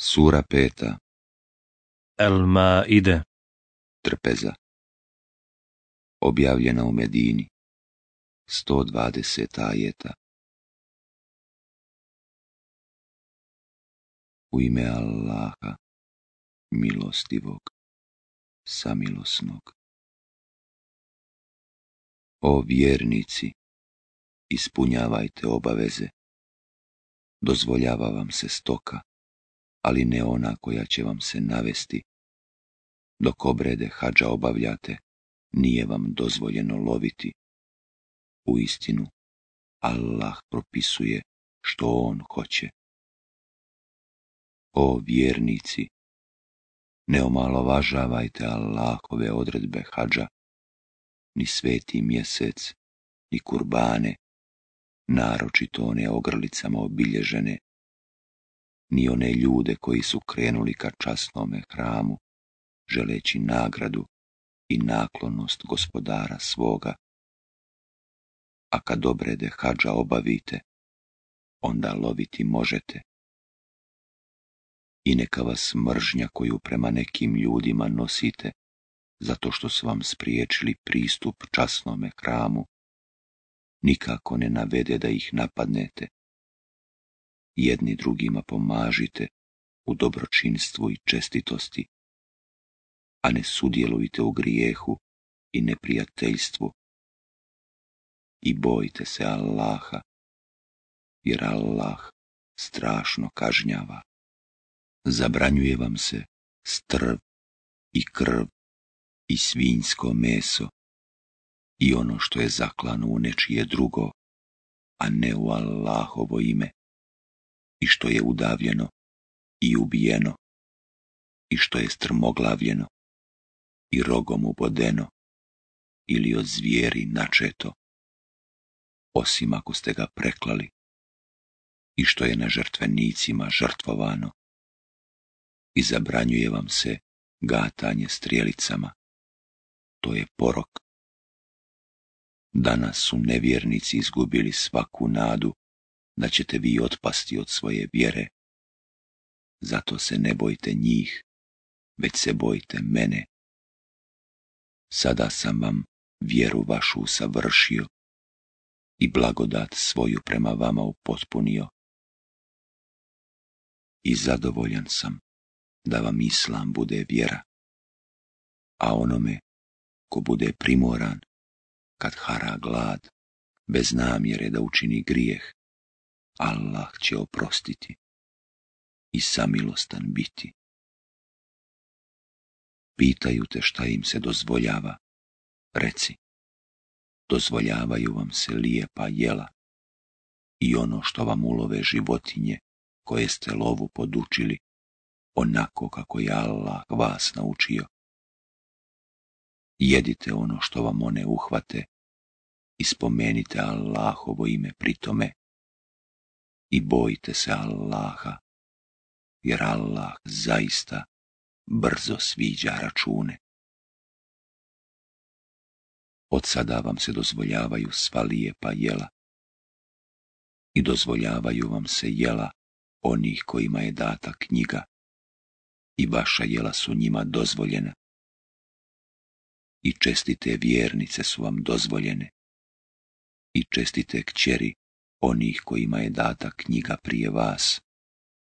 Sura peta Elma ide Trpeza Objavljena u Medini 120 ajeta U ime Allaha milostivog samilosnog O vjernici ispunjavajte obaveze dozvoljava vam se stoka ali ne ona koja će vam se navesti. Dok obrede hađa obavljate, nije vam dozvoljeno loviti. U istinu, Allah propisuje što On hoće. O vjernici, ne omalovažavajte Allahove odredbe hađa, ni sveti mjesec, ni kurbane, naročito one ogrlicama obilježene ni one ljude koji su krenuli ka časnome hramu, želeći nagradu i naklonost gospodara svoga. A kad dobre dehađa obavite, onda loviti možete. I neka vas mržnja koju prema nekim ljudima nosite, zato što su vam spriječili pristup časnome hramu, nikako ne navede da ih napadnete, jedni drugima pomažite u dobročinstvu i čestitosti, a ne sudjelujte u grijehu i neprijateljstvu. I bojte se Allaha, jer Allah strašno kažnjava. Zabranjuje vam se strv i krv i svinjsko meso i ono što je zaklano u nečije drugo, a ne u Allahovo ime i što je udavljeno i ubijeno i što je strmoglavljeno i rogom ubodeno ili od zvijeri načeto, osim ako ste ga preklali i što je na žrtvenicima žrtvovano i zabranjuje vam se gatanje strijelicama. To je porok. Danas su nevjernici izgubili svaku nadu da ćete vi otpasti od svoje vjere. Zato se ne bojte njih, već se bojte mene. Sada sam vam vjeru vašu savršio i blagodat svoju prema vama upotpunio. I zadovoljan sam da vam islam bude vjera, a onome ko bude primoran, kad hara glad, bez namjere da učini grijeh, Allah će oprostiti i samilostan biti. Pitaju te šta im se dozvoljava, reci. Dozvoljavaju vam se lijepa jela i ono što vam ulove životinje koje ste lovu podučili, onako kako je Allah vas naučio. Jedite ono što vam one uhvate i spomenite Allahovo ime pri tome i bojte se Allaha, jer Allah zaista brzo sviđa račune. Od sada vam se dozvoljavaju sva lijepa jela i dozvoljavaju vam se jela onih kojima je data knjiga i vaša jela su njima dozvoljena i čestite vjernice su vam dozvoljene i čestite kćeri onih kojima je data knjiga prije vas,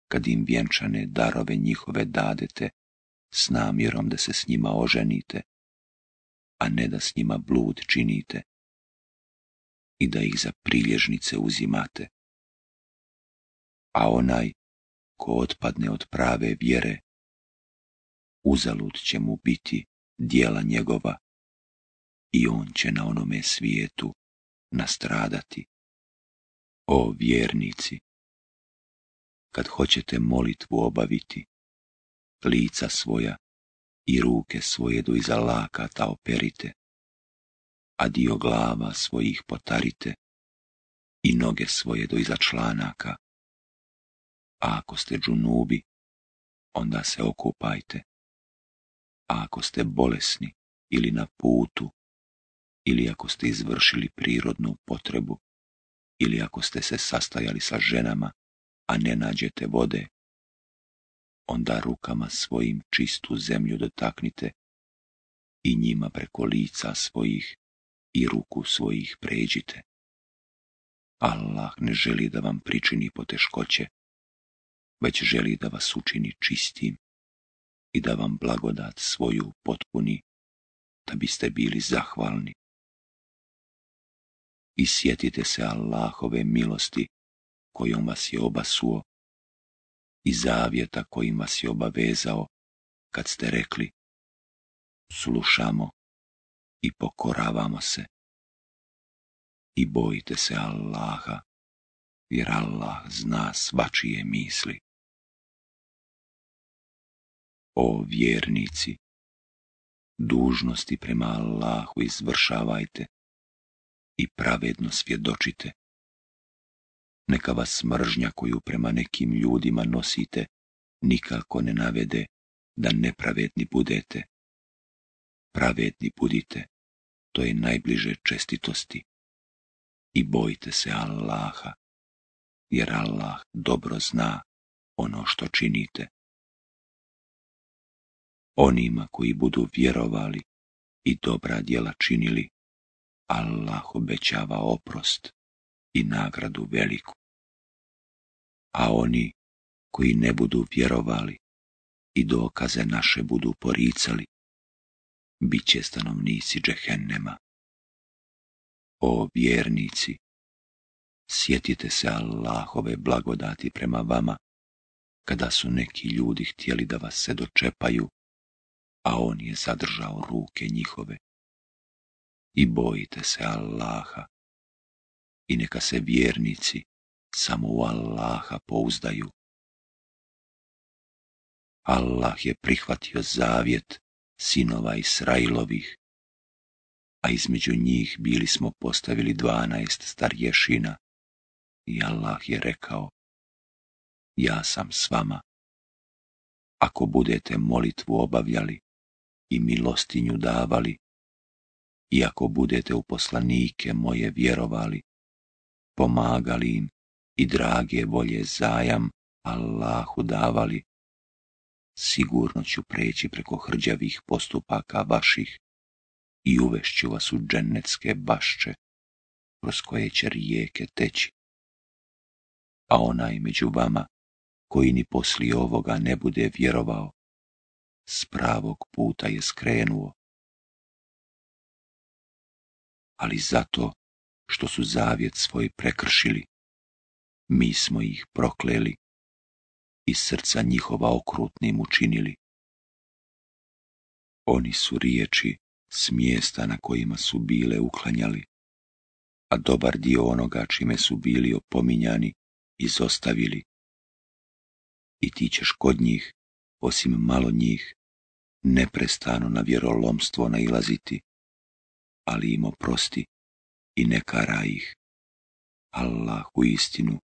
kad im vjenčane darove njihove dadete s namjerom da se s njima oženite, a ne da s njima blud činite i da ih za prilježnice uzimate. A onaj ko otpadne od prave vjere, uzalud će mu biti dijela njegova i on će na onome svijetu nastradati. O vjernici, kad hoćete molitvu obaviti, lica svoja i ruke svoje do iza lakata operite, a dio glava svojih potarite i noge svoje do iza članaka. A ako ste džunubi, onda se okupajte. A ako ste bolesni ili na putu, ili ako ste izvršili prirodnu potrebu, ili ako ste se sastajali sa ženama, a ne nađete vode, onda rukama svojim čistu zemlju dotaknite i njima preko lica svojih i ruku svojih pređite. Allah ne želi da vam pričini poteškoće, već želi da vas učini čistim i da vam blagodat svoju potpuni, da biste bili zahvalni i sjetite se Allahove milosti kojom vas je obasuo i zavjeta kojim vas je obavezao kad ste rekli slušamo i pokoravamo se i bojite se Allaha jer Allah zna svačije misli. O vjernici, dužnosti prema Allahu izvršavajte i pravedno svjedočite. Neka vas mržnja koju prema nekim ljudima nosite nikako ne navede da nepravedni budete. Pravedni budite, to je najbliže čestitosti. I bojite se Allaha, jer Allah dobro zna ono što činite. Onima koji budu vjerovali i dobra djela činili, Allah obećava oprost i nagradu veliku. A oni koji ne budu vjerovali i dokaze naše budu poricali, bit će stanovnici džehennema. O vjernici, sjetite se Allahove blagodati prema vama, kada su neki ljudi htjeli da vas se dočepaju, a on je zadržao ruke njihove i bojite se Allaha. I neka se vjernici samo u Allaha pouzdaju. Allah je prihvatio zavjet sinova Israilovih, a između njih bili smo postavili dvanaest starješina. I Allah je rekao, ja sam s vama. Ako budete molitvu obavljali i milostinju davali, i ako budete u poslanike moje vjerovali, pomagali im i drage volje zajam Allahu davali, sigurno ću preći preko hrđavih postupaka vaših i uvešću vas u dženecke bašče, kroz koje će rijeke teći. A onaj među vama, koji ni poslije ovoga ne bude vjerovao, s pravog puta je skrenuo, ali zato što su zavjet svoj prekršili. Mi smo ih prokleli i srca njihova okrutnim učinili. Oni su riječi s mjesta na kojima su bile uklanjali, a dobar dio onoga čime su bili opominjani izostavili. I ti ćeš kod njih, osim malo njih, neprestano na vjerolomstvo nailaziti ali im oprosti i ne kara ih. Allah u istinu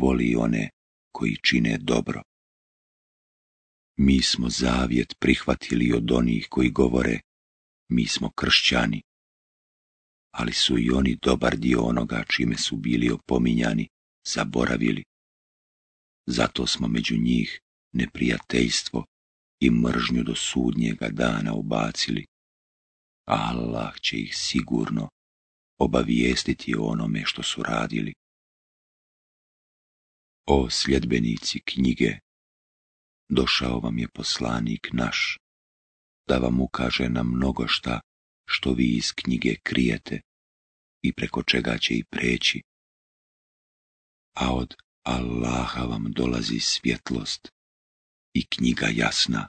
voli one koji čine dobro. Mi smo zavjet prihvatili od onih koji govore, mi smo kršćani, ali su i oni dobar dio onoga čime su bili opominjani, zaboravili. Zato smo među njih neprijateljstvo i mržnju do sudnjega dana ubacili. Allah će ih sigurno obavijestiti o onome što su radili. O sljedbenici knjige, došao vam je poslanik naš, da vam ukaže na mnogo šta što vi iz knjige krijete i preko čega će i preći. A od Allaha vam dolazi svjetlost i knjiga jasna,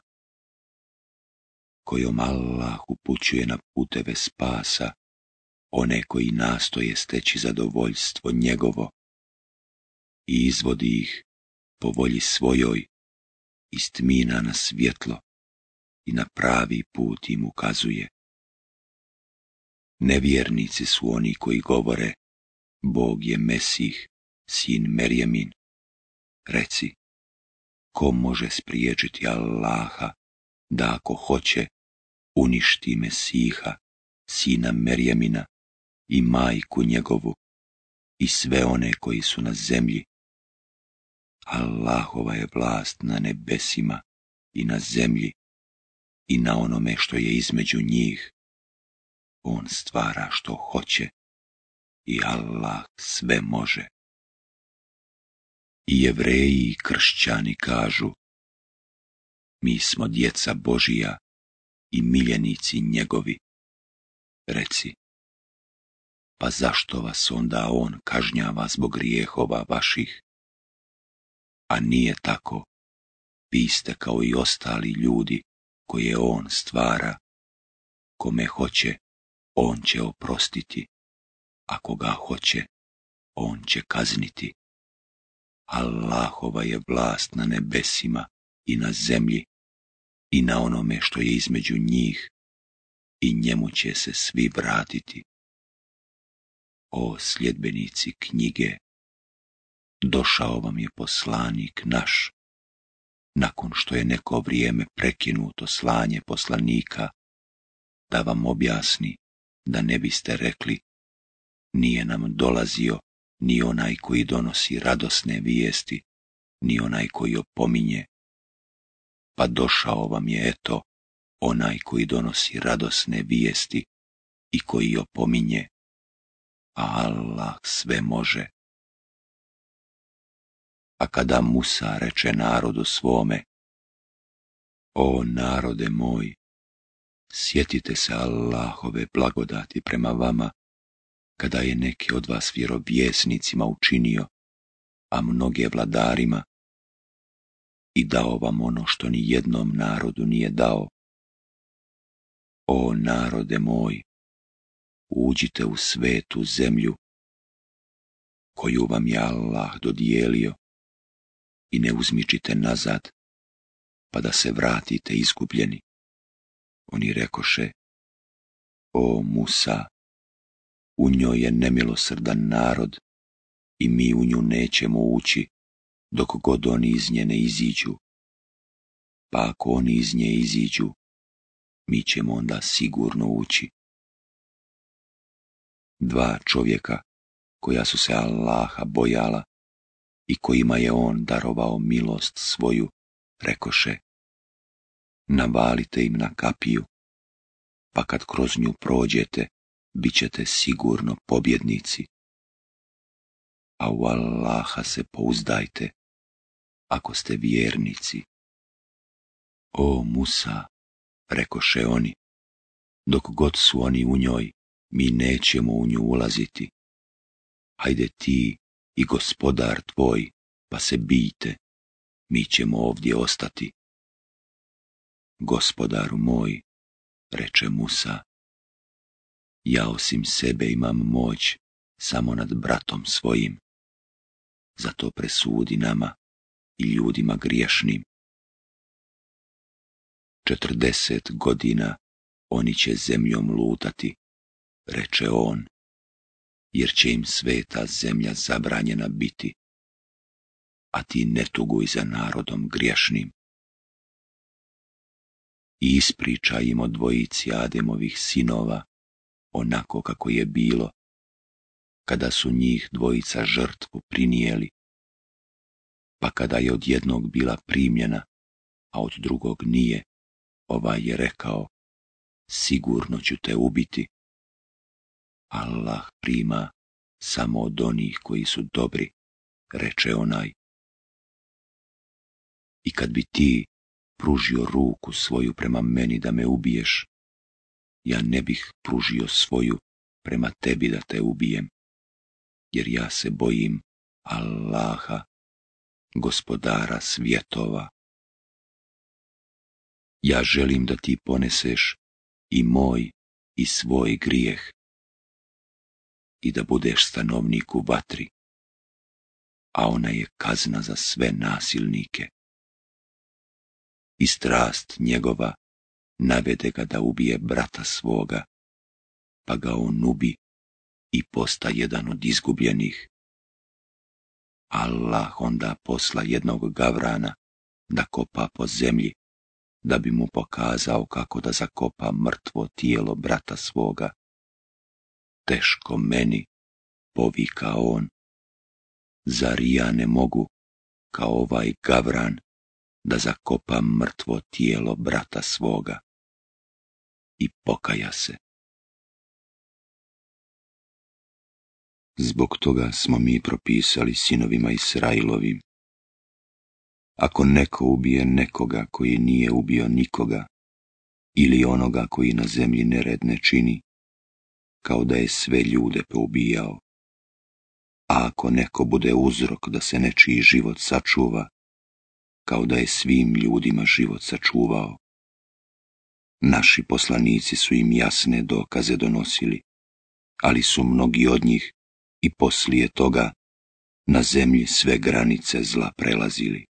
kojom Allah upućuje na puteve spasa one koji nastoje steći zadovoljstvo njegovo i izvodi ih po volji svojoj iz tmina na svjetlo i na pravi put im ukazuje. Nevjernici su oni koji govore Bog je Mesih, sin Merjemin. Reci, ko može spriječiti Allaha da ako hoće uništi Mesiha, sina Merjemina i majku njegovu i sve one koji su na zemlji. Allahova je vlast na nebesima i na zemlji i na onome što je između njih. On stvara što hoće i Allah sve može. I jevreji i kršćani kažu, mi smo djeca Božija i miljenici njegovi. Reci, pa zašto vas onda on kažnjava zbog grijehova vaših? A nije tako, vi ste kao i ostali ljudi koje on stvara, kome hoće, on će oprostiti, a koga hoće, on će kazniti. Allahova je vlast na nebesima i na zemlji i na onome što je između njih i njemu će se svi vratiti. O sljedbenici knjige, došao vam je poslanik naš, nakon što je neko vrijeme prekinuto slanje poslanika, da vam objasni da ne biste rekli, nije nam dolazio ni onaj koji donosi radosne vijesti, ni onaj koji opominje, pa došao vam je eto onaj koji donosi radosne vijesti i koji opominje, a Allah sve može. A kada Musa reče narodu svome, O narode moj, sjetite se Allahove blagodati prema vama, kada je neki od vas vjerovjesnicima učinio, a mnoge vladarima, i dao vam ono što ni jednom narodu nije dao. O narode moj, uđite u svetu zemlju koju vam je Allah dodijelio i ne uzmičite nazad, pa da se vratite izgubljeni. Oni rekoše, o Musa, u njoj je nemilosrdan narod i mi u nju nećemo ući, dok god oni iz nje ne iziđu. Pa ako oni iz nje iziđu, mi ćemo onda sigurno ući. Dva čovjeka koja su se Allaha bojala i kojima je on darovao milost svoju, rekoše, navalite im na kapiju, pa kad kroz nju prođete, bit ćete sigurno pobjednici. A u Allaha se pouzdajte, ako ste vjernici. O Musa, rekoše oni, dok god su oni u njoj, mi nećemo u nju ulaziti. Hajde ti i gospodar tvoj, pa se bijte, mi ćemo ovdje ostati. Gospodar moj, reče Musa, ja osim sebe imam moć samo nad bratom svojim, zato presudi nama i ljudima griješnim. Četrdeset godina oni će zemljom lutati, reče on, jer će im sveta zemlja zabranjena biti, a ti ne tuguj za narodom griješnim. I ispričaj im o dvojici Ademovih sinova, onako kako je bilo, kada su njih dvojica žrtvu prinijeli pa kada je od jednog bila primljena, a od drugog nije, ovaj je rekao, sigurno ću te ubiti. Allah prima samo od onih koji su dobri, reče onaj. I kad bi ti pružio ruku svoju prema meni da me ubiješ, ja ne bih pružio svoju prema tebi da te ubijem, jer ja se bojim Allaha gospodara svjetova. Ja želim da ti poneseš i moj i svoj grijeh i da budeš stanovnik u vatri, a ona je kazna za sve nasilnike. I strast njegova navede ga da ubije brata svoga, pa ga on ubi i posta jedan od izgubljenih. Allah onda posla jednog gavrana da kopa po zemlji, da bi mu pokazao kako da zakopa mrtvo tijelo brata svoga. Teško meni, povika on, zar ja ne mogu, kao ovaj gavran, da zakopa mrtvo tijelo brata svoga? I pokaja se. Zbog toga smo mi propisali sinovima Israilovim. Ako neko ubije nekoga koji nije ubio nikoga, ili onoga koji na zemlji nered ne čini, kao da je sve ljude poubijao. A ako neko bude uzrok da se nečiji život sačuva, kao da je svim ljudima život sačuvao. Naši poslanici su im jasne dokaze donosili, ali su mnogi od njih i poslije toga na zemlji sve granice zla prelazili.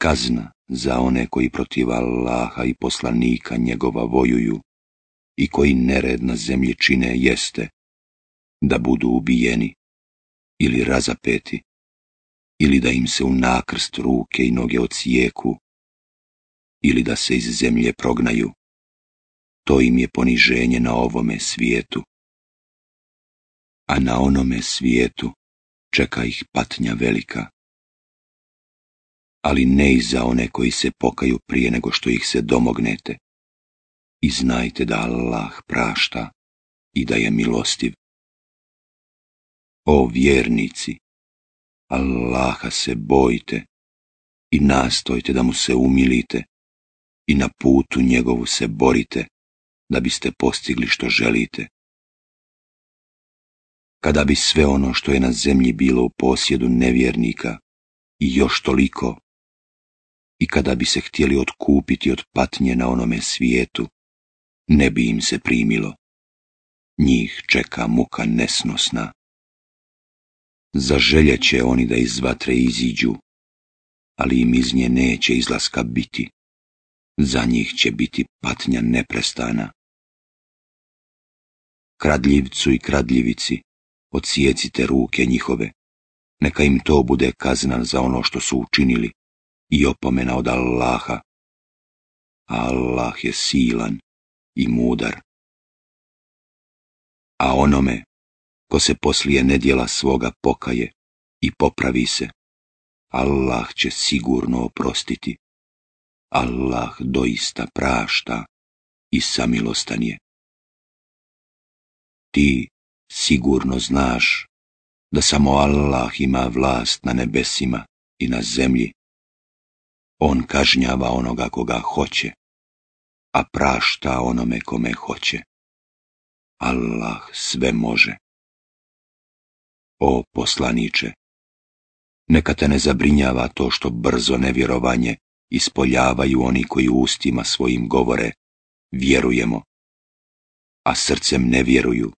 Kazna za one koji protiv Allaha i poslanika njegova vojuju i koji nered na zemlji čine jeste da budu ubijeni ili razapeti ili da im se u nakrst ruke i noge ocijeku ili da se iz zemlje prognaju. To im je poniženje na ovome svijetu a na onome svijetu čeka ih patnja velika. Ali ne i za one koji se pokaju prije nego što ih se domognete. I znajte da Allah prašta i da je milostiv. O vjernici, Allaha se bojite i nastojte da mu se umilite i na putu njegovu se borite da biste postigli što želite kada bi sve ono što je na zemlji bilo u posjedu nevjernika i još toliko, i kada bi se htjeli otkupiti od patnje na onome svijetu, ne bi im se primilo. Njih čeka muka nesnosna. Zaželjet će oni da iz vatre iziđu, ali im iz nje neće izlaska biti. Za njih će biti patnja neprestana. Kradljivcu i kradljivici, odsjecite ruke njihove. Neka im to bude kazna za ono što su učinili i opomena od Allaha. Allah je silan i mudar. A onome, ko se poslije nedjela svoga pokaje i popravi se, Allah će sigurno oprostiti. Allah doista prašta i samilostan je. Ti sigurno znaš da samo Allah ima vlast na nebesima i na zemlji. On kažnjava onoga koga hoće, a prašta onome kome hoće. Allah sve može. O poslaniče, neka te ne zabrinjava to što brzo nevjerovanje ispoljavaju oni koji ustima svojim govore, vjerujemo, a srcem ne vjeruju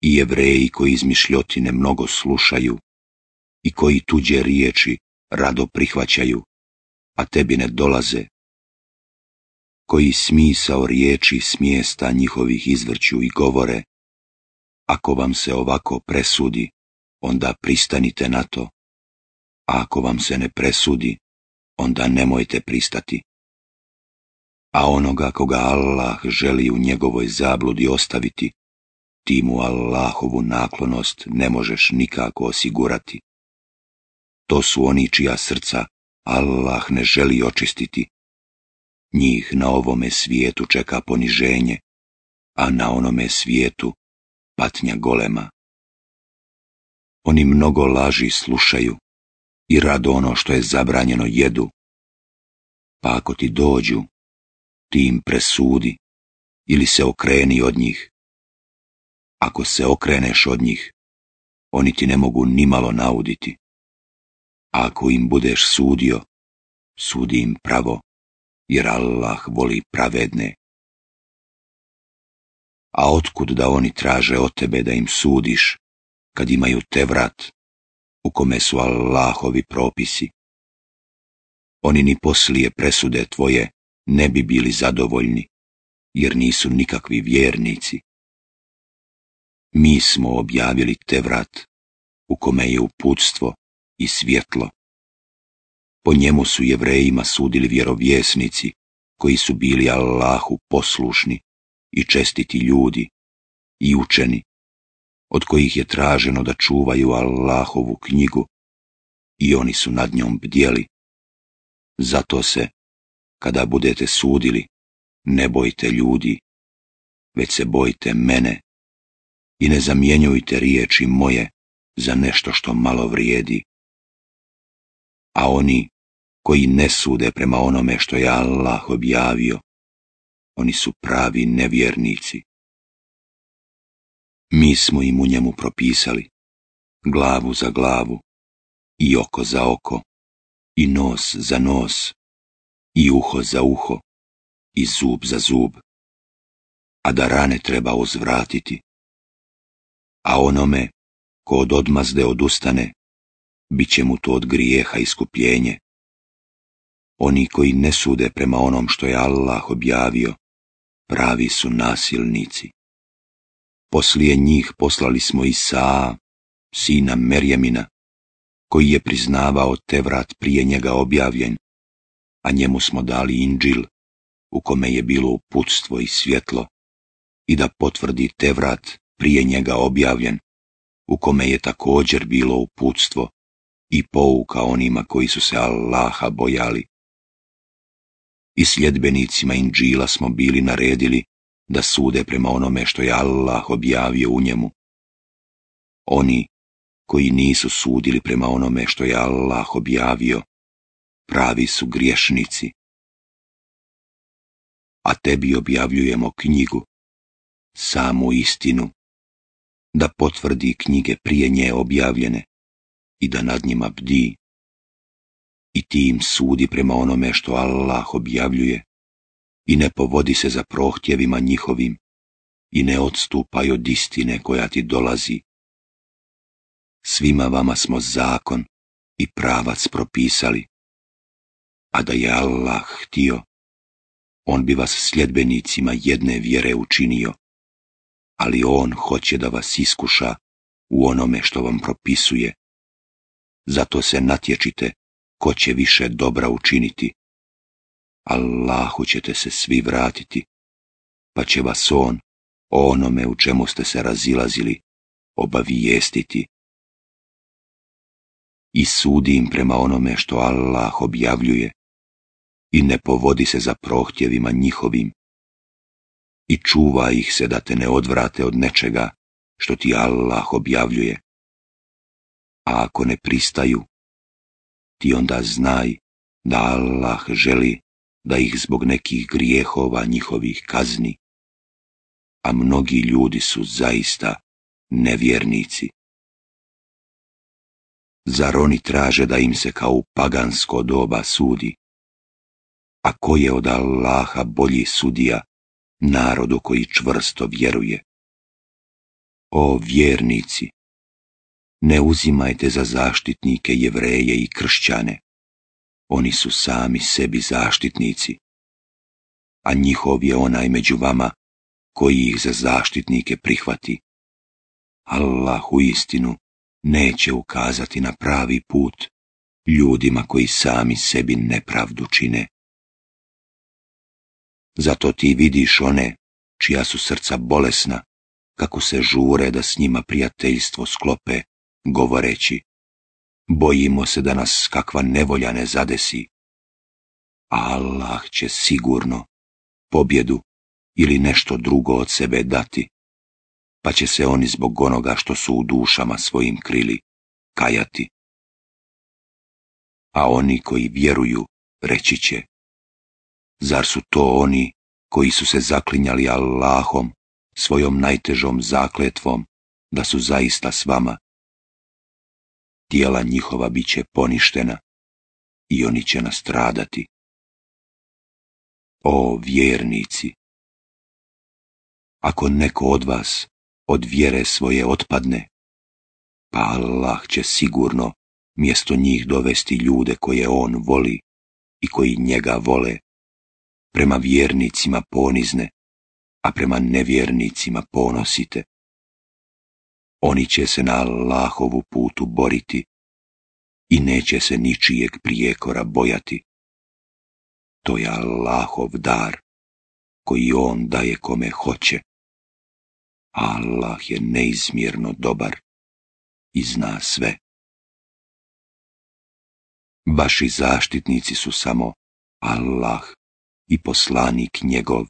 i jevreji koji izmišljotine mnogo slušaju i koji tuđe riječi rado prihvaćaju, a tebi ne dolaze, koji smisao riječi smjesta njihovih izvrću i govore, ako vam se ovako presudi, onda pristanite na to, a ako vam se ne presudi, onda nemojte pristati. A onoga koga Allah želi u njegovoj zabludi ostaviti, ti mu Allahovu naklonost ne možeš nikako osigurati. To su oni čija srca Allah ne želi očistiti. Njih na ovome svijetu čeka poniženje, a na onome svijetu patnja golema. Oni mnogo laži slušaju i rado ono što je zabranjeno jedu. Pa ako ti dođu, ti im presudi ili se okreni od njih ako se okreneš od njih, oni ti ne mogu nimalo nauditi. A ako im budeš sudio, sudi im pravo, jer Allah voli pravedne. A otkud da oni traže od tebe da im sudiš, kad imaju te vrat, u kome su Allahovi propisi? Oni ni poslije presude tvoje ne bi bili zadovoljni, jer nisu nikakvi vjernici mi smo objavili te vrat, u kome je uputstvo i svjetlo. Po njemu su jevrejima sudili vjerovjesnici, koji su bili Allahu poslušni i čestiti ljudi i učeni, od kojih je traženo da čuvaju Allahovu knjigu i oni su nad njom bdjeli. Zato se, kada budete sudili, ne bojte ljudi, već se bojte mene, i ne zamjenjujte riječi moje za nešto što malo vrijedi. A oni koji ne sude prema onome što je Allah objavio, oni su pravi nevjernici. Mi smo im u njemu propisali, glavu za glavu, i oko za oko, i nos za nos, i uho za uho, i zub za zub, a da rane treba uzvratiti a onome ko od odmazde odustane, bit će mu to od grijeha iskupljenje. Oni koji ne sude prema onom što je Allah objavio, pravi su nasilnici. Poslije njih poslali smo Isaa, sina Merjemina, koji je priznavao Tevrat prije njega objavljen, a njemu smo dali Inđil, u kome je bilo uputstvo i svjetlo, i da potvrdi Tevrat prije njega objavljen, u kome je također bilo uputstvo i pouka onima koji su se Allaha bojali. I sljedbenicima Inđila smo bili naredili da sude prema onome što je Allah objavio u njemu. Oni koji nisu sudili prema onome što je Allah objavio, pravi su griješnici. A tebi objavljujemo knjigu, samu istinu, da potvrdi knjige prije nje objavljene i da nad njima bdi. I ti im sudi prema onome što Allah objavljuje i ne povodi se za prohtjevima njihovim i ne odstupaj od istine koja ti dolazi. Svima vama smo zakon i pravac propisali, a da je Allah htio, on bi vas sljedbenicima jedne vjere učinio ali on hoće da vas iskuša u onome što vam propisuje. Zato se natječite ko će više dobra učiniti. Allahu ćete se svi vratiti, pa će vas on o onome u čemu ste se razilazili obavijestiti. I sudi im prema onome što Allah objavljuje i ne povodi se za prohtjevima njihovim, i čuva ih se da te ne odvrate od nečega što ti Allah objavljuje. A ako ne pristaju, ti onda znaj da Allah želi da ih zbog nekih grijehova njihovih kazni. A mnogi ljudi su zaista nevjernici. Zar oni traže da im se kao u pagansko doba sudi? A ko je od Allaha bolji sudija narodu koji čvrsto vjeruje. O vjernici, ne uzimajte za zaštitnike jevreje i kršćane. Oni su sami sebi zaštitnici, a njihov je onaj među vama koji ih za zaštitnike prihvati. Allah u istinu neće ukazati na pravi put ljudima koji sami sebi nepravdu čine. Zato ti vidiš one, čija su srca bolesna, kako se žure da s njima prijateljstvo sklope, govoreći, bojimo se da nas kakva nevolja ne zadesi. Allah će sigurno pobjedu ili nešto drugo od sebe dati, pa će se oni zbog onoga što su u dušama svojim krili kajati. A oni koji vjeruju reći će, Zar su to oni koji su se zaklinjali Allahom, svojom najtežom zakletvom, da su zaista s vama? Tijela njihova bit će poništena i oni će nastradati. O vjernici! Ako neko od vas od vjere svoje otpadne, pa Allah će sigurno mjesto njih dovesti ljude koje on voli i koji njega vole, prema vjernicima ponizne, a prema nevjernicima ponosite. Oni će se na Allahovu putu boriti i neće se ničijeg prijekora bojati. To je Allahov dar koji on daje kome hoće. Allah je neizmjerno dobar i zna sve. Vaši zaštitnici su samo Allah i poslanik njegov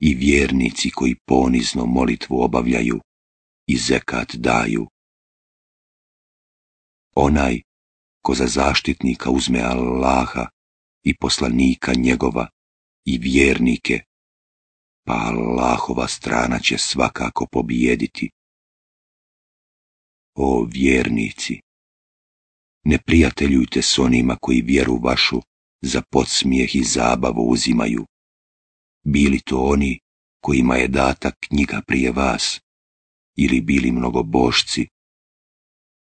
i vjernici koji ponizno molitvu obavljaju i zekat daju. Onaj ko za zaštitnika uzme Allaha i poslanika njegova i vjernike, pa Allahova strana će svakako pobijediti. O vjernici, ne prijateljujte s onima koji vjeru vašu za podsmijeh i zabavu uzimaju, bili to oni kojima je data knjiga prije vas, ili bili mnogo bošci.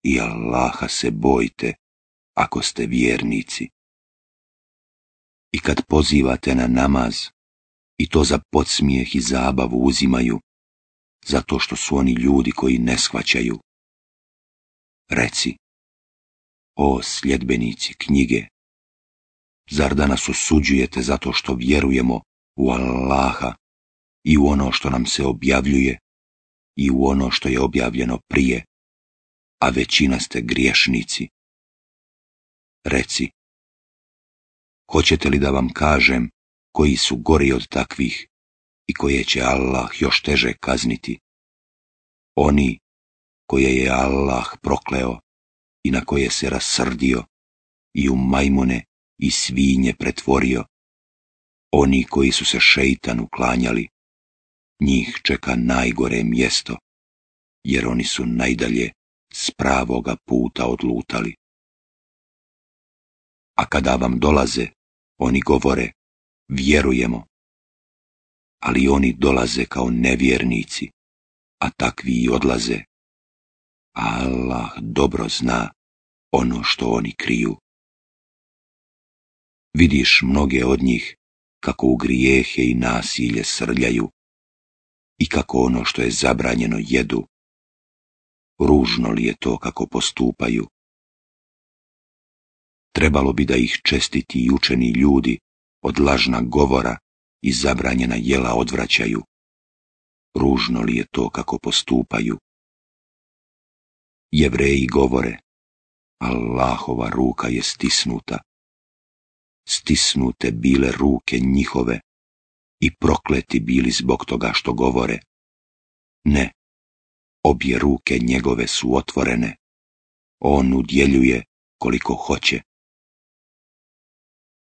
i Allaha se bojte ako ste vjernici. I kad pozivate na namaz, i to za podsmijeh i zabavu uzimaju, zato što su oni ljudi koji ne shvaćaju. Reci, o sljedbenici knjige, Zar da nas osuđujete zato što vjerujemo u Allaha i u ono što nam se objavljuje i u ono što je objavljeno prije, a većina ste griješnici? Reci, hoćete li da vam kažem koji su gori od takvih i koje će Allah još teže kazniti? Oni koje je Allah prokleo i na koje se rasrdio i u majmune i svinje pretvorio. Oni koji su se šeitanu klanjali, njih čeka najgore mjesto, jer oni su najdalje s pravoga puta odlutali. A kada vam dolaze, oni govore, vjerujemo. Ali oni dolaze kao nevjernici, a takvi i odlaze. Allah dobro zna ono što oni kriju vidiš mnoge od njih kako u grijehe i nasilje srljaju i kako ono što je zabranjeno jedu. Ružno li je to kako postupaju? Trebalo bi da ih čestiti i učeni ljudi od lažna govora i zabranjena jela odvraćaju. Ružno li je to kako postupaju? Jevreji govore, Allahova ruka je stisnuta, stisnute bile ruke njihove i prokleti bili zbog toga što govore. Ne, obje ruke njegove su otvorene. On udjeljuje koliko hoće.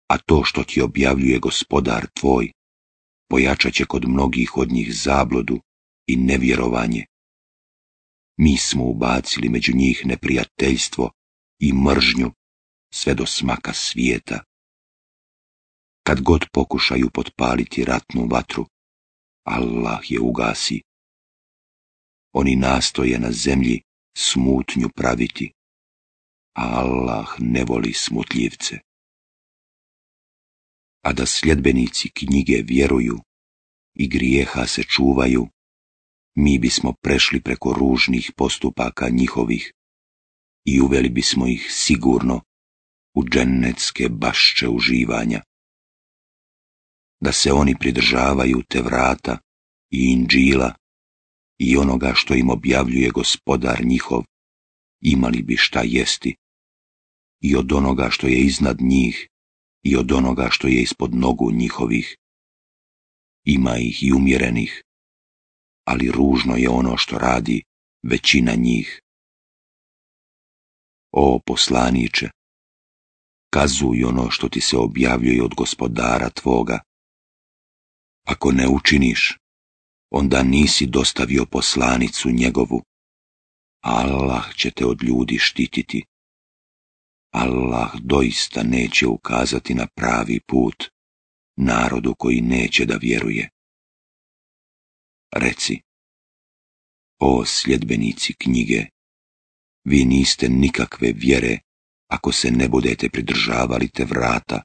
A to što ti objavljuje gospodar tvoj, pojačat će kod mnogih od njih zablodu i nevjerovanje. Mi smo ubacili među njih neprijateljstvo i mržnju sve do smaka svijeta kad god pokušaju potpaliti ratnu vatru, Allah je ugasi. Oni nastoje na zemlji smutnju praviti, a Allah ne voli smutljivce. A da sljedbenici knjige vjeruju i grijeha se čuvaju, mi bismo prešli preko ružnih postupaka njihovih i uveli bismo ih sigurno u džennetske bašče uživanja da se oni pridržavaju te vrata i inđila i onoga što im objavljuje gospodar njihov, imali bi šta jesti, i od onoga što je iznad njih, i od onoga što je ispod nogu njihovih. Ima ih i umjerenih, ali ružno je ono što radi većina njih. O poslaniče, kazuj ono što ti se objavljuje od gospodara tvoga, ako ne učiniš, onda nisi dostavio poslanicu njegovu. Allah će te od ljudi štititi. Allah doista neće ukazati na pravi put narodu koji neće da vjeruje. Reci, o sljedbenici knjige, vi niste nikakve vjere ako se ne budete pridržavali te vrata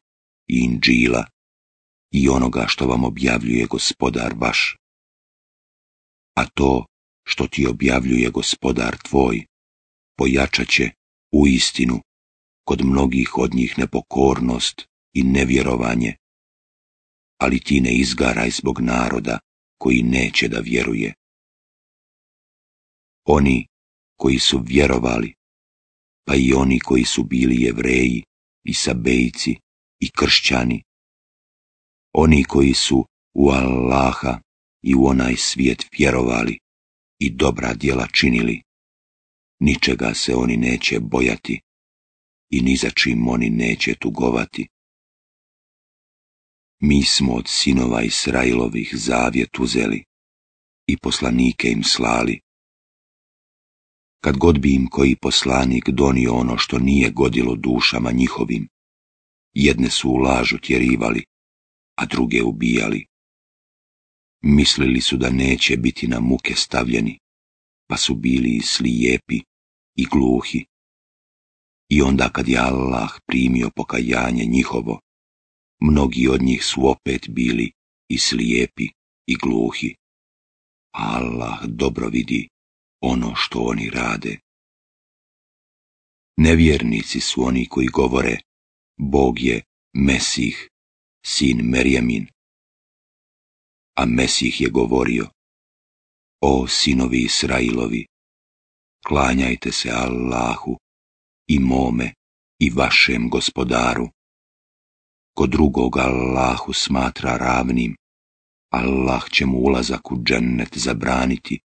i inđila i onoga što vam objavljuje gospodar vaš. A to što ti objavljuje gospodar tvoj, pojačat će u istinu kod mnogih od njih nepokornost i nevjerovanje, ali ti ne izgaraj zbog naroda koji neće da vjeruje. Oni koji su vjerovali, pa i oni koji su bili jevreji i sabejci i kršćani, oni koji su u Allaha i u onaj svijet vjerovali i dobra djela činili. Ničega se oni neće bojati i ni za čim oni neće tugovati. Mi smo od sinova Israilovih zavjet uzeli i poslanike im slali. Kad god bi im koji poslanik donio ono što nije godilo dušama njihovim, jedne su u lažu tjerivali, a druge ubijali. Mislili su da neće biti na muke stavljeni, pa su bili i slijepi i gluhi. I onda kad je Allah primio pokajanje njihovo, mnogi od njih su opet bili i slijepi i gluhi. Allah dobro vidi ono što oni rade. Nevjernici su oni koji govore, Bog je Mesih, sin Merjamin. A Mesih je govorio, o sinovi Israilovi, klanjajte se Allahu i mome i vašem gospodaru. Ko drugog Allahu smatra ravnim, Allah će mu ulazak u džennet zabraniti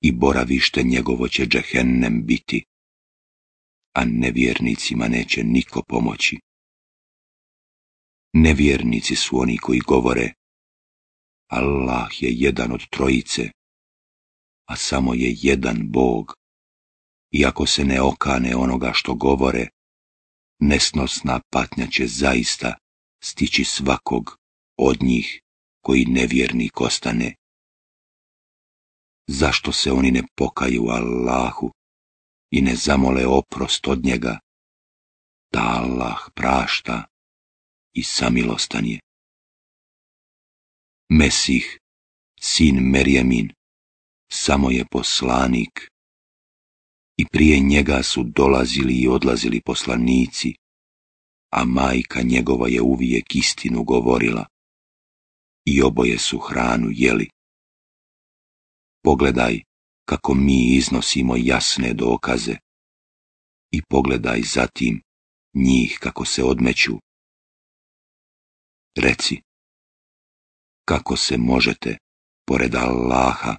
i boravište njegovo će džehennem biti, a nevjernicima neće niko pomoći. Nevjernici su oni koji govore Allah je jedan od trojice, a samo je jedan Bog. ako se ne okane onoga što govore, nesnosna patnja će zaista stići svakog od njih koji nevjernik ostane. Zašto se oni ne pokaju Allahu i ne zamole oprost od njega, da Allah prašta i samilostan je. Mesih, sin Merjemin, samo je poslanik. I prije njega su dolazili i odlazili poslanici, a majka njegova je uvijek istinu govorila. I oboje su hranu jeli. Pogledaj kako mi iznosimo jasne dokaze i pogledaj zatim njih kako se odmeću Reci, kako se možete, pored Allaha,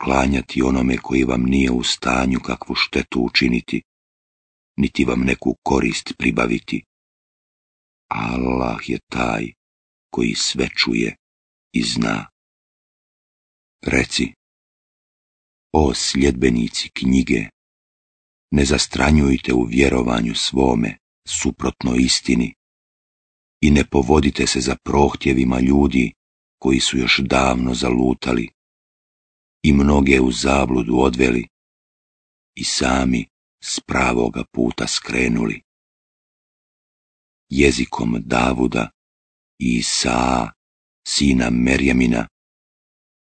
klanjati onome koji vam nije u stanju kakvu štetu učiniti, niti vam neku korist pribaviti? Allah je taj koji sve čuje i zna. Reci, o sljedbenici knjige, ne zastranjujte u vjerovanju svome, suprotno istini, i ne povodite se za prohtjevima ljudi koji su još davno zalutali i mnoge u zabludu odveli i sami s pravoga puta skrenuli. Jezikom Davuda i Isaa, sina Merjemina,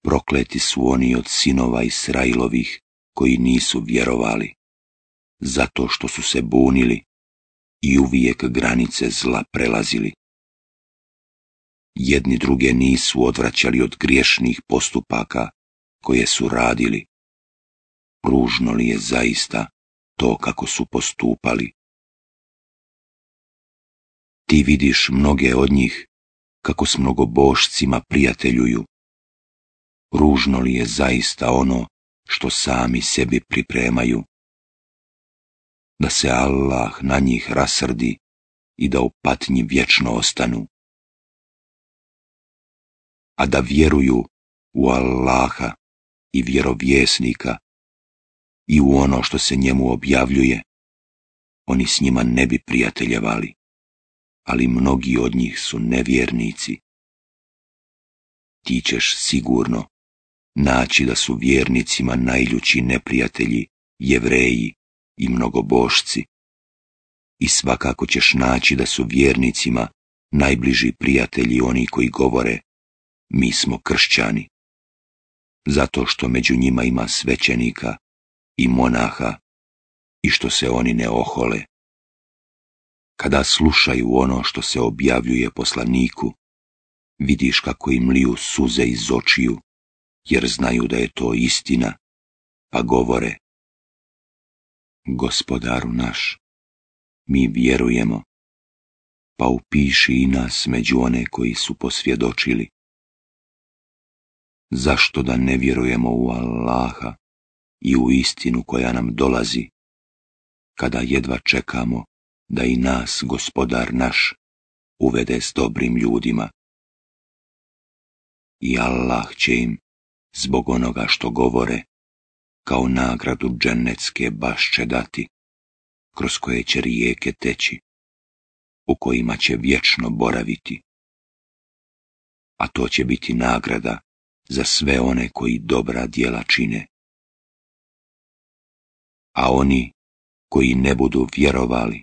prokleti su oni od sinova Israilovih koji nisu vjerovali, zato što su se bunili i uvijek granice zla prelazili. Jedni druge nisu odvraćali od griješnih postupaka koje su radili. Ružno li je zaista to kako su postupali? Ti vidiš mnoge od njih kako s mnogobošcima prijateljuju. Ružno li je zaista ono što sami sebi pripremaju? da se Allah na njih rasrdi i da u patnji vječno ostanu. A da vjeruju u Allaha i vjerovjesnika i u ono što se njemu objavljuje, oni s njima ne bi prijateljevali, ali mnogi od njih su nevjernici. Ti ćeš sigurno naći da su vjernicima najljući neprijatelji, jevreji, i mnogobošci. I svakako ćeš naći da su vjernicima najbliži prijatelji oni koji govore mi smo kršćani. Zato što među njima ima svećenika i monaha i što se oni ne ohole. Kada slušaju ono što se objavljuje poslaniku, vidiš kako im liju suze iz očiju, jer znaju da je to istina, pa govore, gospodaru naš, mi vjerujemo, pa upiši i nas među one koji su posvjedočili. Zašto da ne vjerujemo u Allaha i u istinu koja nam dolazi, kada jedva čekamo da i nas gospodar naš uvede s dobrim ljudima? I Allah će im, zbog onoga što govore, kao nagradu dženecke će dati, kroz koje će rijeke teći, u kojima će vječno boraviti. A to će biti nagrada za sve one koji dobra djela čine. A oni koji ne budu vjerovali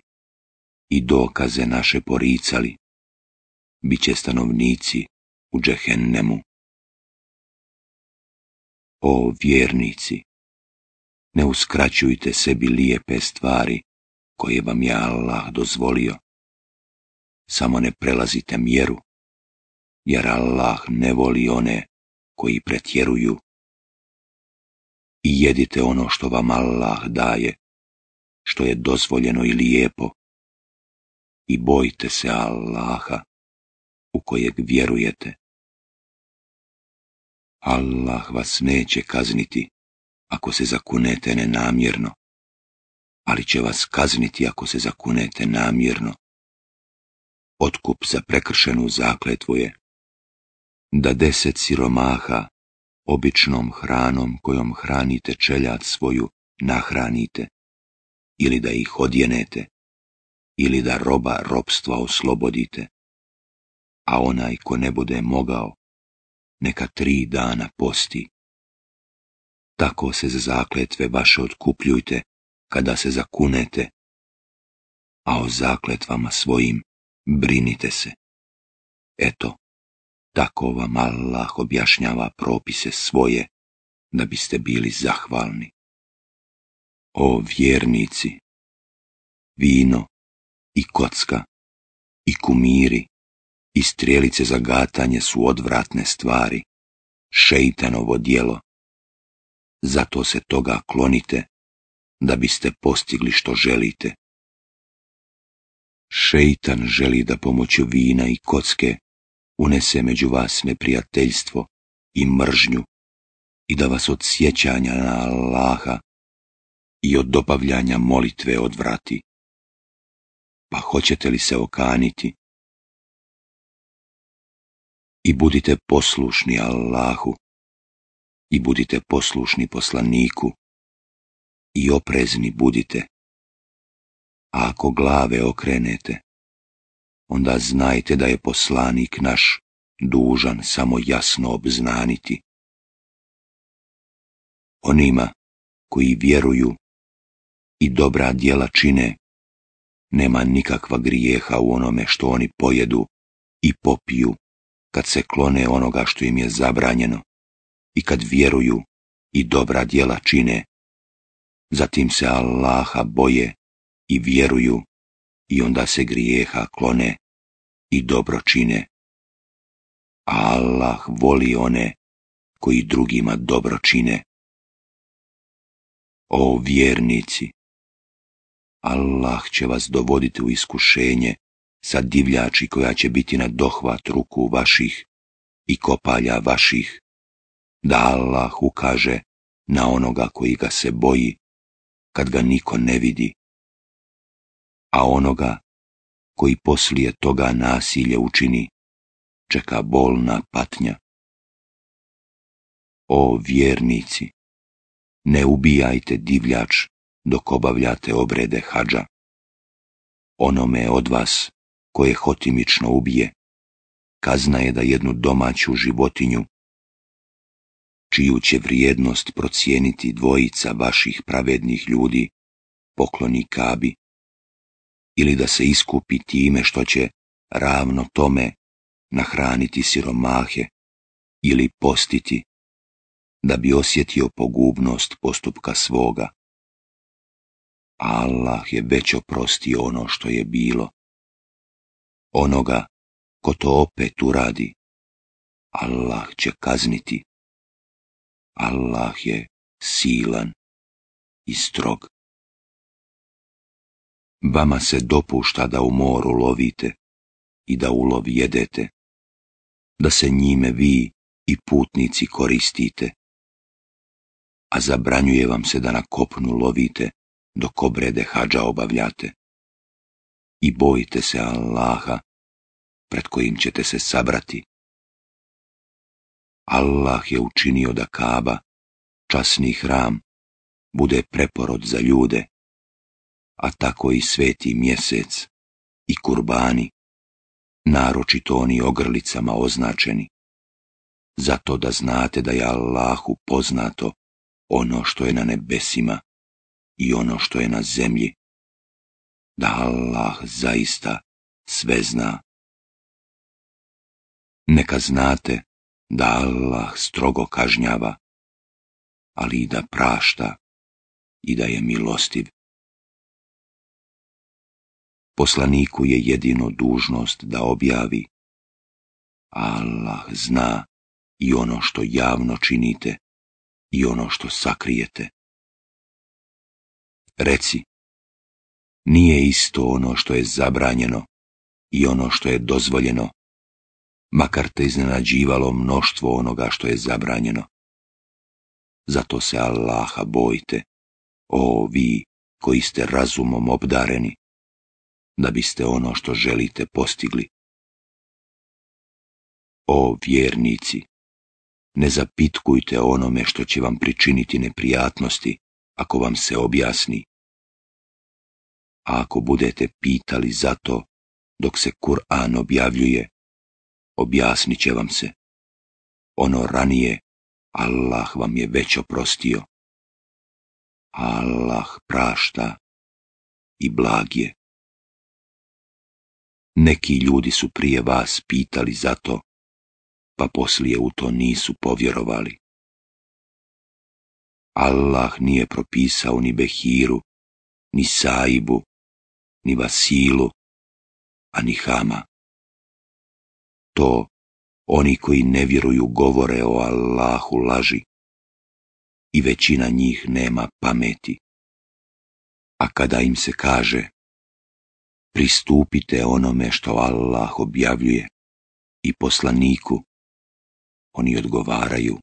i dokaze naše poricali, bit će stanovnici u džehennemu. O vjernici! ne uskraćujte sebi lijepe stvari koje vam je Allah dozvolio. Samo ne prelazite mjeru, jer Allah ne voli one koji pretjeruju. I jedite ono što vam Allah daje, što je dozvoljeno i lijepo. I bojte se Allaha u kojeg vjerujete. Allah vas neće kazniti ako se zakunete nenamjerno, ali će vas kazniti ako se zakunete namjerno. Otkup za prekršenu zakletvu je da deset siromaha običnom hranom kojom hranite čeljat svoju nahranite, ili da ih odjenete, ili da roba robstva oslobodite, a onaj ko ne bude mogao, neka tri dana posti tako se za zakletve vaše otkupljujte, kada se zakunete, a o zakletvama svojim brinite se. Eto, tako vam Allah objašnjava propise svoje, da biste bili zahvalni. O vjernici, vino i kocka i kumiri i strelice za gatanje su odvratne stvari, šeitanovo dijelo, zato se toga klonite, da biste postigli što želite. Šeitan želi da pomoću vina i kocke unese među vas neprijateljstvo i mržnju i da vas od sjećanja na Allaha i od dobavljanja molitve odvrati. Pa hoćete li se okaniti? I budite poslušni Allahu i budite poslušni poslaniku i oprezni budite. A ako glave okrenete, onda znajte da je poslanik naš dužan samo jasno obznaniti. Onima koji vjeruju i dobra djela čine, nema nikakva grijeha u onome što oni pojedu i popiju kad se klone onoga što im je zabranjeno i kad vjeruju i dobra djela čine. Zatim se Allaha boje i vjeruju i onda se grijeha klone i dobro čine. Allah voli one koji drugima dobro čine. O vjernici! Allah će vas dovoditi u iskušenje sa divljači koja će biti na dohvat ruku vaših i kopalja vaših da Allah ukaže na onoga koji ga se boji, kad ga niko ne vidi, a onoga koji poslije toga nasilje učini, čeka bolna patnja. O vjernici, ne ubijajte divljač dok obavljate obrede hađa. Onome od vas koje hotimično ubije, kazna je da jednu domaću životinju čiju će vrijednost procijeniti dvojica vaših pravednih ljudi, pokloni Kabi, ili da se iskupi time što će ravno tome nahraniti siromahe ili postiti, da bi osjetio pogubnost postupka svoga. Allah je već oprostio ono što je bilo. Onoga ko to opet uradi, Allah će kazniti Allah je silan i strog. Vama se dopušta da u moru lovite i da ulov jedete, da se njime vi i putnici koristite, a zabranjuje vam se da na kopnu lovite dok obrede hađa obavljate. I bojite se Allaha, pred kojim ćete se sabrati Allah je učinio da Kaba, časni hram, bude preporod za ljude, a tako i sveti mjesec i kurbani, naročito oni ogrlicama označeni. Zato da znate da je Allahu poznato ono što je na nebesima i ono što je na zemlji, da Allah zaista sve zna. Neka znate da Allah strogo kažnjava, ali i da prašta i da je milostiv. Poslaniku je jedino dužnost da objavi. Allah zna i ono što javno činite i ono što sakrijete. Reci, nije isto ono što je zabranjeno i ono što je dozvoljeno, makar te iznenađivalo mnoštvo onoga što je zabranjeno. Zato se Allaha bojte, o vi koji ste razumom obdareni, da biste ono što želite postigli. O vjernici, ne zapitkujte onome što će vam pričiniti neprijatnosti, ako vam se objasni. A ako budete pitali za to dok se Kur'an objavljuje, objasnit će vam se. Ono ranije, Allah vam je već oprostio. Allah prašta i blag je. Neki ljudi su prije vas pitali za to, pa poslije u to nisu povjerovali. Allah nije propisao ni Behiru, ni Saibu, ni Vasilu, a ni Hama to oni koji ne vjeruju govore o Allahu laži i većina njih nema pameti. A kada im se kaže, pristupite onome što Allah objavljuje i poslaniku, oni odgovaraju,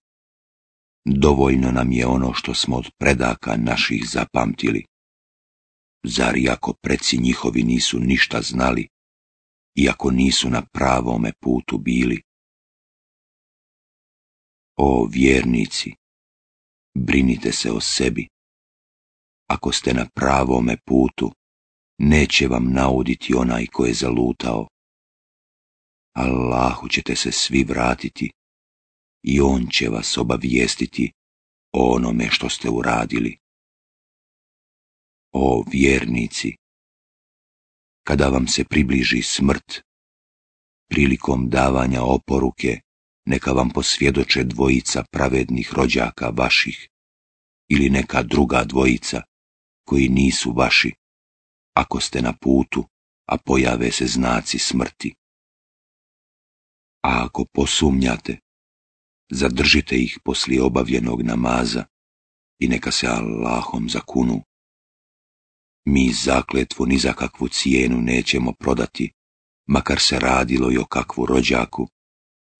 dovoljno nam je ono što smo od predaka naših zapamtili. Zar i ako preci njihovi nisu ništa znali, iako nisu na pravome putu bili. O vjernici, brinite se o sebi. Ako ste na pravome putu, neće vam nauditi onaj ko je zalutao. Allahu ćete se svi vratiti i On će vas obavijestiti o onome što ste uradili. O vjernici, kada vam se približi smrt. Prilikom davanja oporuke neka vam posvjedoče dvojica pravednih rođaka vaših ili neka druga dvojica koji nisu vaši, ako ste na putu, a pojave se znaci smrti. A ako posumnjate, zadržite ih poslije obavljenog namaza i neka se Allahom zakunu mi zakletvu ni za kakvu cijenu nećemo prodati, makar se radilo i o kakvu rođaku,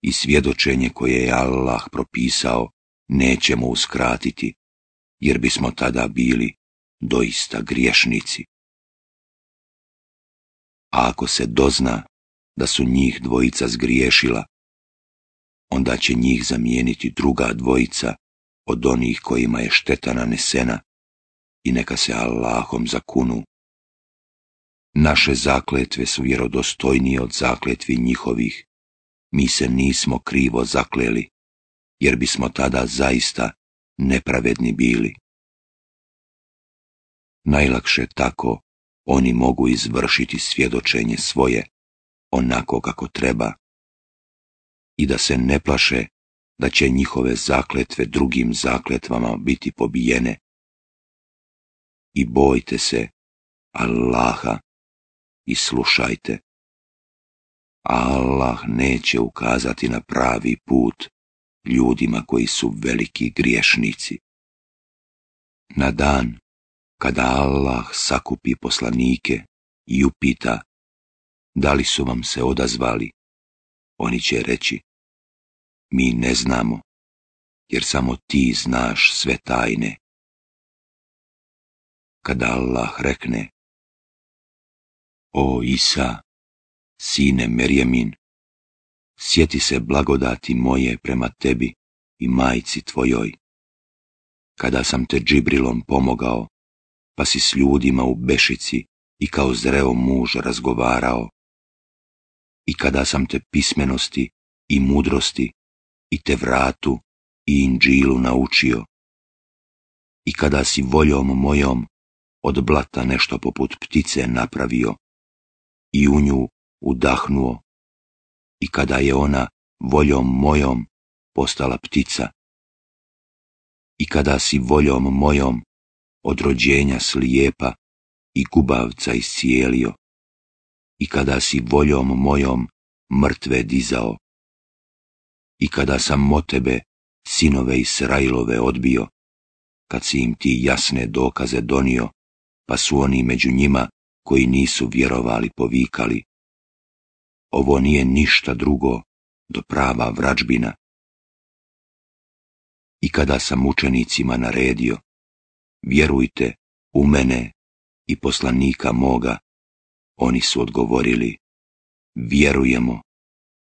i svjedočenje koje je Allah propisao nećemo uskratiti, jer bismo tada bili doista griješnici. A ako se dozna da su njih dvojica zgriješila, onda će njih zamijeniti druga dvojica od onih kojima je šteta nanesena, i neka se Allahom zakunu. Naše zakletve su vjerodostojnije od zakletvi njihovih. Mi se nismo krivo zakleli, jer bismo tada zaista nepravedni bili. Najlakše tako oni mogu izvršiti svjedočenje svoje, onako kako treba, i da se ne plaše da će njihove zakletve drugim zakletvama biti pobijene i bojte se Allaha i slušajte. Allah neće ukazati na pravi put ljudima koji su veliki griješnici. Na dan kada Allah sakupi poslanike i upita da li su vam se odazvali, oni će reći mi ne znamo, jer samo ti znaš sve tajne kada Allah rekne O Isa, sine Merjemin, sjeti se blagodati moje prema tebi i majci tvojoj. Kada sam te džibrilom pomogao, pa si s ljudima u bešici i kao zreo muž razgovarao. I kada sam te pismenosti i mudrosti i te vratu i inđilu naučio. I kada si voljom mojom od blata nešto poput ptice napravio i u nju udahnuo. I kada je ona voljom mojom postala ptica, i kada si voljom mojom od rođenja slijepa i gubavca iscijelio, i kada si voljom mojom mrtve dizao, i kada sam mo tebe sinove Israilove odbio, kad si im ti jasne dokaze donio, pa su oni među njima koji nisu vjerovali povikali. Ovo nije ništa drugo do prava vračbina. I kada sam učenicima naredio, vjerujte u mene i poslanika moga, oni su odgovorili, vjerujemo,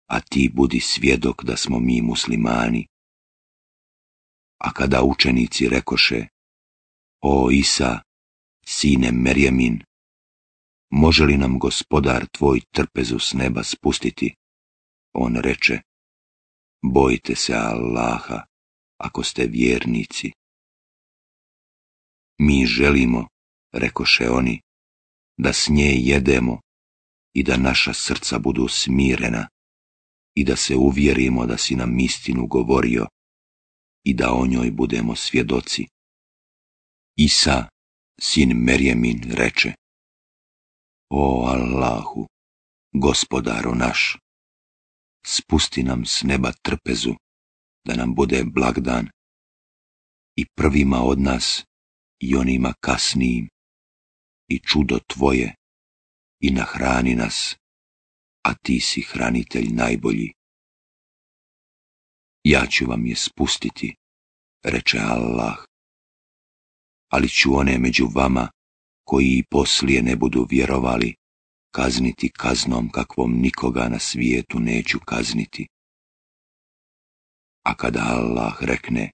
a ti budi svjedok da smo mi muslimani. A kada učenici rekoše, o Isa, sine Merjemin, može li nam gospodar tvoj trpezu s neba spustiti? On reče, bojite se Allaha ako ste vjernici. Mi želimo, rekoše oni, da s nje jedemo i da naša srca budu smirena i da se uvjerimo da si nam istinu govorio i da o njoj budemo svjedoci. Isa sin Merjemin reče O Allahu, gospodaru naš, spusti nam s neba trpezu, da nam bude blagdan i prvima od nas i onima kasnijim i čudo Tvoje i nahrani nas, a Ti si hranitelj najbolji. Ja ću vam je spustiti, reče Allah, ali ću one među vama, koji i poslije ne budu vjerovali, kazniti kaznom kakvom nikoga na svijetu neću kazniti. A kada Allah rekne,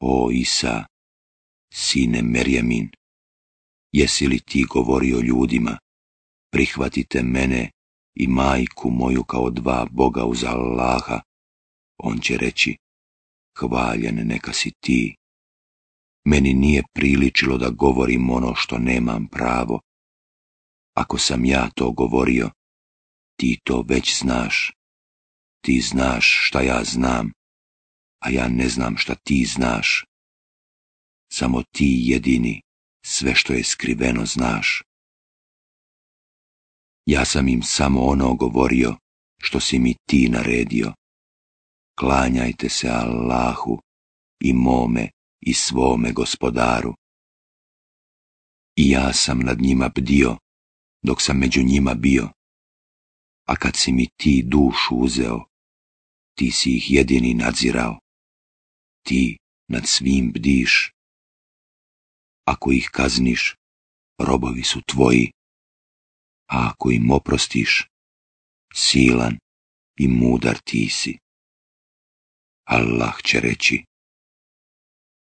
O Isa, sine merjemin, jesi li ti govorio ljudima, prihvatite mene i majku moju kao dva boga uz Allaha, on će reći, hvaljen neka si ti, meni nije priličilo da govorim ono što nemam pravo. Ako sam ja to govorio, ti to već znaš. Ti znaš šta ja znam, a ja ne znam šta ti znaš. Samo ti jedini sve što je skriveno znaš. Ja sam im samo ono govorio što si mi ti naredio. Klanjajte se Allahu i mome i svome gospodaru. I ja sam nad njima bdio, dok sam među njima bio. A kad si mi ti dušu uzeo, ti si ih jedini nadzirao. Ti nad svim bdiš. Ako ih kazniš, robovi su tvoji. A ako im oprostiš, silan i mudar ti si. Allah će reći,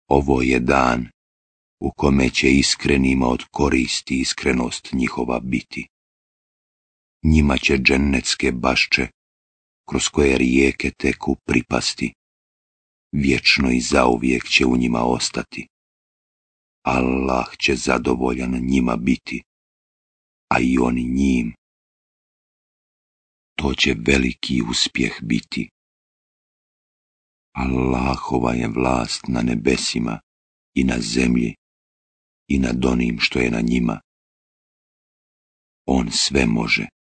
ovo je dan u kome će iskrenima od koristi iskrenost njihova biti. Njima će genetske bašče, kroz koje rijeke teku pripasti, vječno i zauvijek će u njima ostati. Allah će zadovoljan njima biti, a i oni njim. To će veliki uspjeh biti. Allahova je vlast na nebesima i na zemlji i nad onim što je na njima. On sve može.